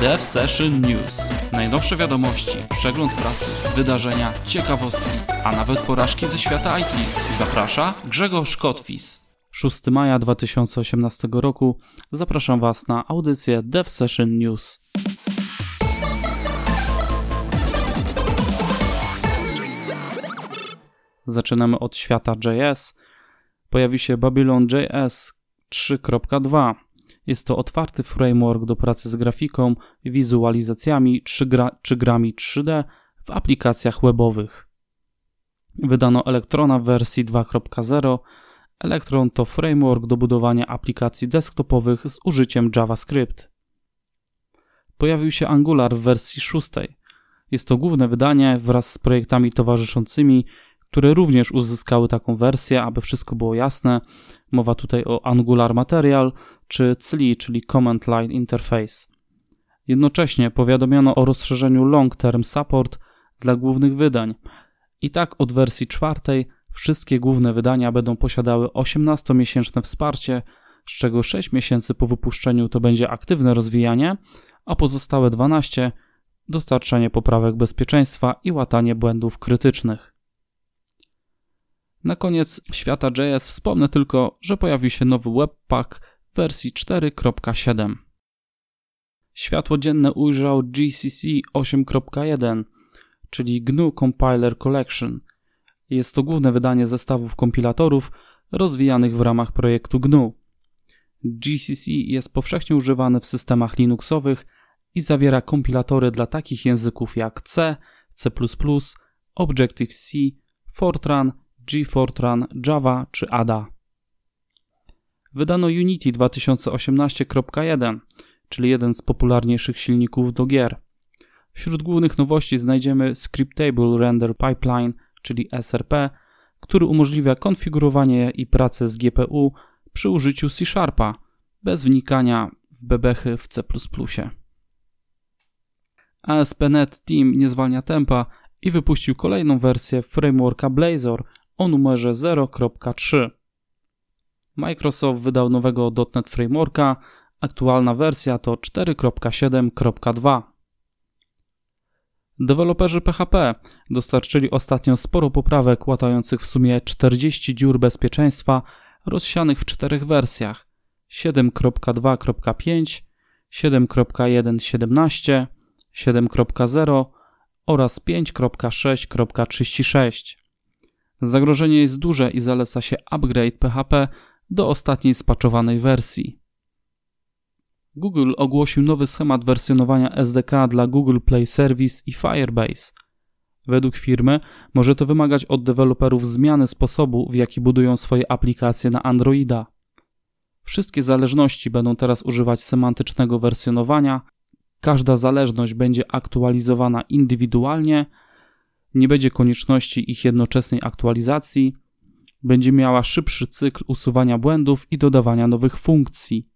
Dev Session News. Najnowsze wiadomości, przegląd prasy, wydarzenia, ciekawostki, a nawet porażki ze świata IT. Zaprasza Grzegorz Kotwis. 6 maja 2018 roku zapraszam Was na audycję Dev Session News. Zaczynamy od świata JS. Pojawi się Babylon JS 3.2. Jest to otwarty framework do pracy z grafiką, wizualizacjami czy, gra, czy grami 3D w aplikacjach webowych. Wydano Elektrona w wersji 2.0. Electron to framework do budowania aplikacji desktopowych z użyciem JavaScript. Pojawił się Angular w wersji 6. Jest to główne wydanie wraz z projektami towarzyszącymi, które również uzyskały taką wersję, aby wszystko było jasne. Mowa tutaj o Angular Material czy CLI, czyli Command Line Interface. Jednocześnie powiadomiono o rozszerzeniu Long Term Support dla głównych wydań. I tak od wersji czwartej wszystkie główne wydania będą posiadały 18-miesięczne wsparcie, z czego 6 miesięcy po wypuszczeniu to będzie aktywne rozwijanie, a pozostałe 12 dostarczanie poprawek bezpieczeństwa i łatanie błędów krytycznych. Na koniec świata JS wspomnę tylko, że pojawił się nowy Webpack wersji 4.7. Światło dzienne ujrzał GCC 8.1, czyli GNU Compiler Collection. Jest to główne wydanie zestawów kompilatorów rozwijanych w ramach projektu GNU. GCC jest powszechnie używany w systemach Linuxowych i zawiera kompilatory dla takich języków jak C, C++, Objective-C, Fortran G-Fortran, Java czy Ada. Wydano Unity 2018.1, czyli jeden z popularniejszych silników do gier. Wśród głównych nowości znajdziemy Scriptable Render Pipeline, czyli SRP, który umożliwia konfigurowanie i pracę z GPU przy użyciu C-Sharpa, bez wnikania w bebechy w C++. ASP.NET Team nie zwalnia tempa i wypuścił kolejną wersję frameworka Blazor o numerze 0.3. Microsoft wydał nowego .NET Frameworka, aktualna wersja to 4.7.2. Deweloperzy PHP dostarczyli ostatnio sporo poprawek łatających w sumie 40 dziur bezpieczeństwa rozsianych w czterech wersjach 7.2.5, 7.1.17, 7.0 oraz 5.6.36. Zagrożenie jest duże i zaleca się upgrade PHP do ostatniej spaczowanej wersji. Google ogłosił nowy schemat wersjonowania SDK dla Google Play Service i Firebase. Według firmy może to wymagać od deweloperów zmiany sposobu, w jaki budują swoje aplikacje na Androida. Wszystkie zależności będą teraz używać semantycznego wersjonowania. Każda zależność będzie aktualizowana indywidualnie nie będzie konieczności ich jednoczesnej aktualizacji, będzie miała szybszy cykl usuwania błędów i dodawania nowych funkcji.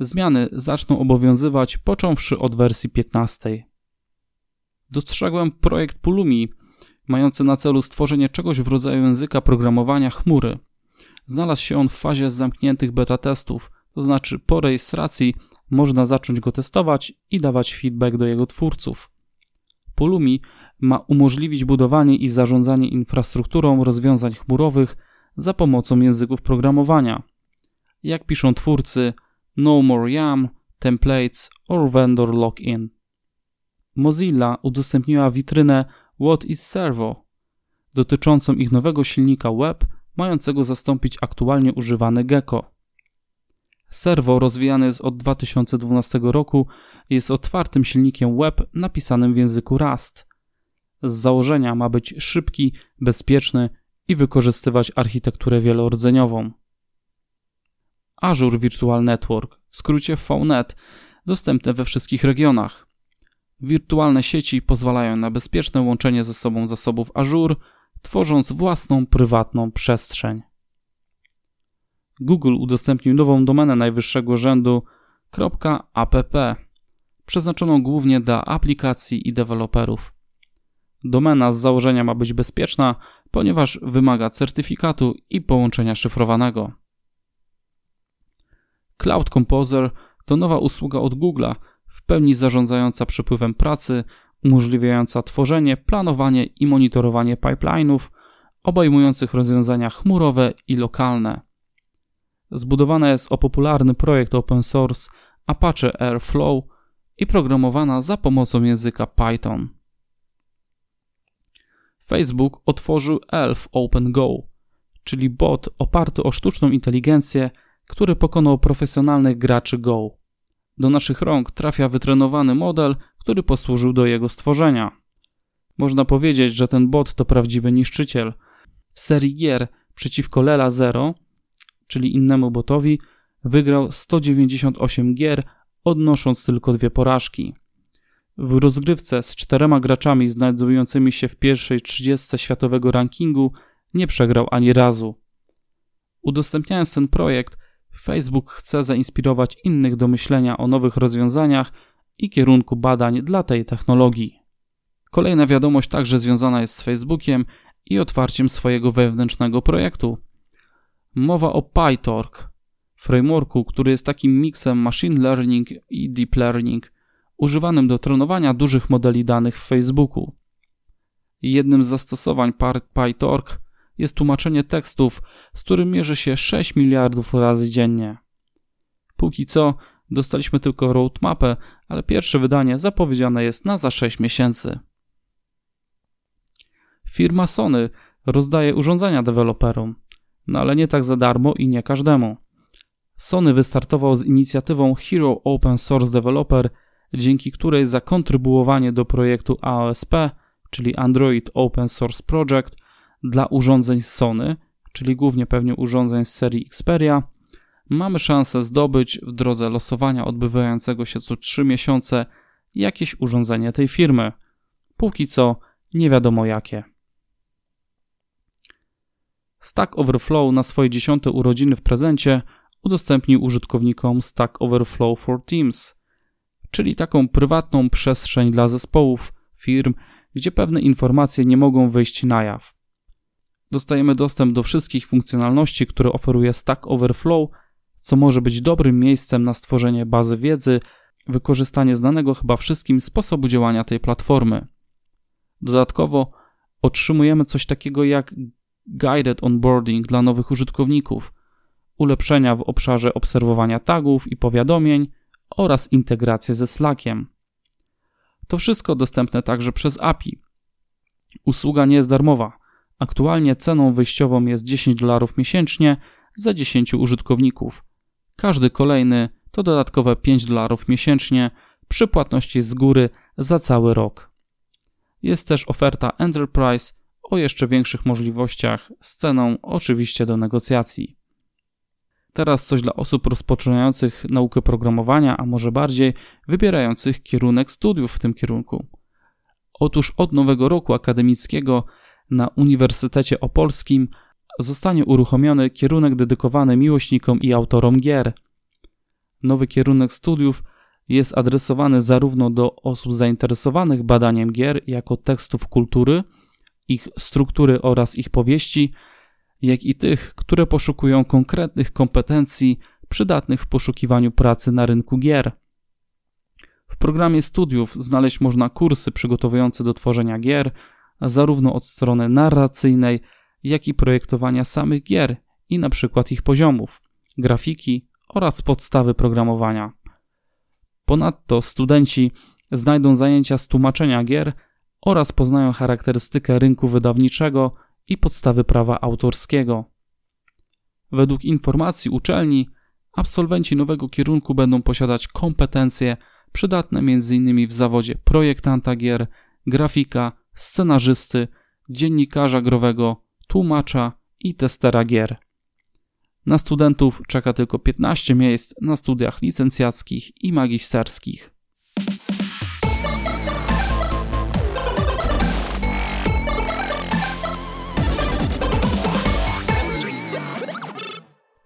Zmiany zaczną obowiązywać począwszy od wersji 15. Dostrzegłem projekt Pulumi, mający na celu stworzenie czegoś w rodzaju języka programowania chmury. Znalazł się on w fazie zamkniętych beta testów, to znaczy po rejestracji można zacząć go testować i dawać feedback do jego twórców. Pulumi ma umożliwić budowanie i zarządzanie infrastrukturą rozwiązań chmurowych za pomocą języków programowania. Jak piszą twórcy No More YAM, Templates or Vendor Login. Mozilla udostępniła witrynę What is Servo dotyczącą ich nowego silnika web mającego zastąpić aktualnie używany Gecko. Servo rozwijany jest od 2012 roku jest otwartym silnikiem web napisanym w języku Rust. Z założenia ma być szybki, bezpieczny i wykorzystywać architekturę wielordzeniową. Azure Virtual Network, w skrócie VNet, dostępne we wszystkich regionach. Wirtualne sieci pozwalają na bezpieczne łączenie ze sobą zasobów Azure, tworząc własną prywatną przestrzeń. Google udostępnił nową domenę najwyższego rzędu .app, przeznaczoną głównie dla aplikacji i deweloperów. Domena z założenia ma być bezpieczna, ponieważ wymaga certyfikatu i połączenia szyfrowanego. Cloud Composer to nowa usługa od Google'a, w pełni zarządzająca przepływem pracy, umożliwiająca tworzenie, planowanie i monitorowanie pipeline'ów, obejmujących rozwiązania chmurowe i lokalne. Zbudowana jest o popularny projekt open source Apache Airflow i programowana za pomocą języka Python. Facebook otworzył Elf Open Go, czyli bot oparty o sztuczną inteligencję, który pokonał profesjonalnych graczy Go. Do naszych rąk trafia wytrenowany model, który posłużył do jego stworzenia. Można powiedzieć, że ten bot to prawdziwy niszczyciel. W serii gier przeciwko Lela Zero, czyli innemu botowi, wygrał 198 gier, odnosząc tylko dwie porażki. W rozgrywce z czterema graczami znajdującymi się w pierwszej 30 światowego rankingu nie przegrał ani razu. Udostępniając ten projekt, Facebook chce zainspirować innych do myślenia o nowych rozwiązaniach i kierunku badań dla tej technologii. Kolejna wiadomość także związana jest z Facebookiem i otwarciem swojego wewnętrznego projektu. Mowa o PyTorch, frameworku, który jest takim miksem machine learning i deep learning, używanym do trenowania dużych modeli danych w Facebooku. Jednym z zastosowań PyTorch jest tłumaczenie tekstów, z którym mierzy się 6 miliardów razy dziennie. Póki co dostaliśmy tylko roadmapę, ale pierwsze wydanie zapowiedziane jest na za 6 miesięcy. Firma Sony rozdaje urządzenia deweloperom, no ale nie tak za darmo i nie każdemu. Sony wystartował z inicjatywą Hero Open Source Developer, dzięki której za kontrybuowanie do projektu AOSP, czyli Android Open Source Project, dla urządzeń Sony, czyli głównie pewnie urządzeń z serii Xperia, mamy szansę zdobyć w drodze losowania odbywającego się co 3 miesiące jakieś urządzenie tej firmy. Póki co nie wiadomo jakie. Stack Overflow na swoje dziesiąte urodziny w prezencie udostępnił użytkownikom Stack Overflow for Teams, czyli taką prywatną przestrzeń dla zespołów, firm, gdzie pewne informacje nie mogą wyjść na jaw. Dostajemy dostęp do wszystkich funkcjonalności, które oferuje Stack Overflow, co może być dobrym miejscem na stworzenie bazy wiedzy, wykorzystanie znanego chyba wszystkim sposobu działania tej platformy. Dodatkowo otrzymujemy coś takiego jak guided onboarding dla nowych użytkowników, ulepszenia w obszarze obserwowania tagów i powiadomień oraz integrację ze Slackiem. To wszystko dostępne także przez API. Usługa nie jest darmowa. Aktualnie ceną wyjściową jest 10 dolarów miesięcznie za 10 użytkowników. Każdy kolejny to dodatkowe 5 dolarów miesięcznie przy płatności z góry za cały rok. Jest też oferta Enterprise o jeszcze większych możliwościach z ceną oczywiście do negocjacji. Teraz coś dla osób rozpoczynających naukę programowania, a może bardziej wybierających kierunek studiów w tym kierunku. Otóż od nowego roku akademickiego na Uniwersytecie Opolskim zostanie uruchomiony kierunek dedykowany miłośnikom i autorom gier. Nowy kierunek studiów jest adresowany zarówno do osób zainteresowanych badaniem gier jako tekstów kultury, ich struktury oraz ich powieści, jak i tych, które poszukują konkretnych kompetencji przydatnych w poszukiwaniu pracy na rynku gier. W programie studiów znaleźć można kursy przygotowujące do tworzenia gier, zarówno od strony narracyjnej, jak i projektowania samych gier i na przykład ich poziomów, grafiki oraz podstawy programowania. Ponadto studenci znajdą zajęcia z tłumaczenia gier oraz poznają charakterystykę rynku wydawniczego i podstawy prawa autorskiego. Według informacji uczelni, absolwenci nowego kierunku będą posiadać kompetencje przydatne m.in. w zawodzie projektanta gier, grafika, scenarzysty, dziennikarza growego, tłumacza i testera gier. Na studentów czeka tylko 15 miejsc na studiach licencjackich i magisterskich.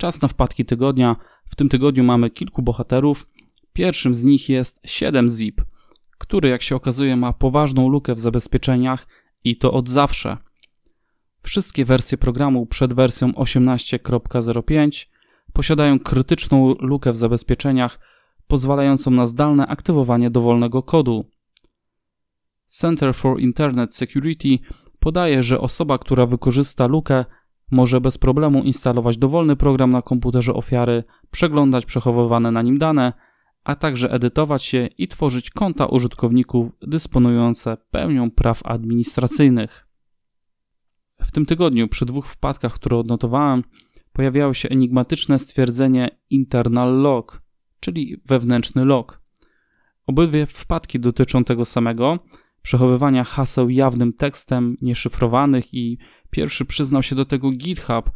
Czas na wpadki tygodnia. W tym tygodniu mamy kilku bohaterów. Pierwszym z nich jest 7zip, który jak się okazuje ma poważną lukę w zabezpieczeniach i to od zawsze. Wszystkie wersje programu przed wersją 18.05 posiadają krytyczną lukę w zabezpieczeniach, pozwalającą na zdalne aktywowanie dowolnego kodu. Center for Internet Security podaje, że osoba, która wykorzysta lukę, może bez problemu instalować dowolny program na komputerze ofiary, przeglądać przechowywane na nim dane, a także edytować je i tworzyć konta użytkowników dysponujące pełnią praw administracyjnych. W tym tygodniu, przy dwóch wpadkach, które odnotowałem, pojawiało się enigmatyczne stwierdzenie internal log, czyli wewnętrzny log. Obydwie wpadki dotyczą tego samego przechowywania haseł jawnym tekstem, nieszyfrowanych i pierwszy przyznał się do tego GitHub,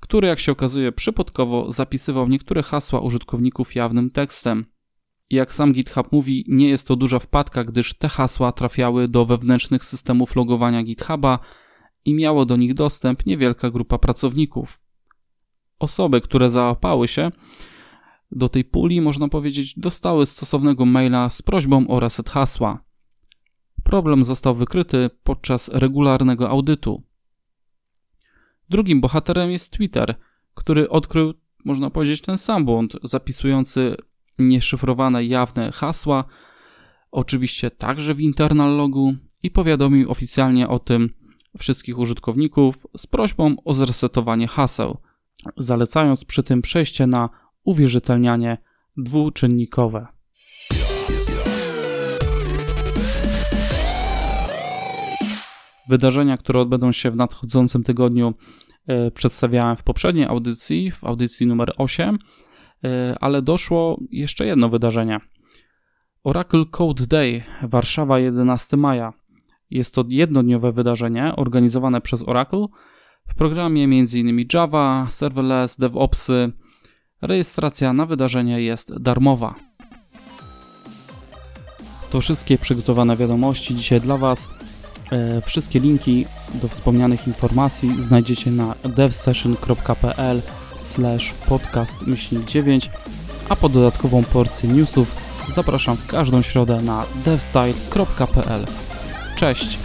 który, jak się okazuje, przypadkowo zapisywał niektóre hasła użytkowników jawnym tekstem. Jak sam GitHub mówi, nie jest to duża wpadka, gdyż te hasła trafiały do wewnętrznych systemów logowania GitHuba i miało do nich dostęp niewielka grupa pracowników. Osoby, które załapały się do tej puli, można powiedzieć, dostały stosownego maila z prośbą o reset hasła. Problem został wykryty podczas regularnego audytu. Drugim bohaterem jest Twitter, który odkrył, można powiedzieć, ten sam błąd, zapisujący nieszyfrowane jawne hasła, oczywiście także w internal logu i powiadomił oficjalnie o tym wszystkich użytkowników z prośbą o zresetowanie haseł, zalecając przy tym przejście na uwierzytelnianie dwuczynnikowe. Wydarzenia, które odbędą się w nadchodzącym tygodniu, e, przedstawiałem w poprzedniej audycji, w audycji numer 8, e, ale doszło jeszcze jedno wydarzenie. Oracle Code Day, Warszawa 11 maja. Jest to jednodniowe wydarzenie organizowane przez Oracle w programie m.in. Java, Serverless, DevOpsy. Rejestracja na wydarzenie jest darmowa. To wszystkie przygotowane wiadomości dzisiaj dla Was. E, wszystkie linki do wspomnianych informacji znajdziecie na devsession.pl podcast 9, a po dodatkową porcję newsów zapraszam w każdą środę na devstyle.pl. Cześć!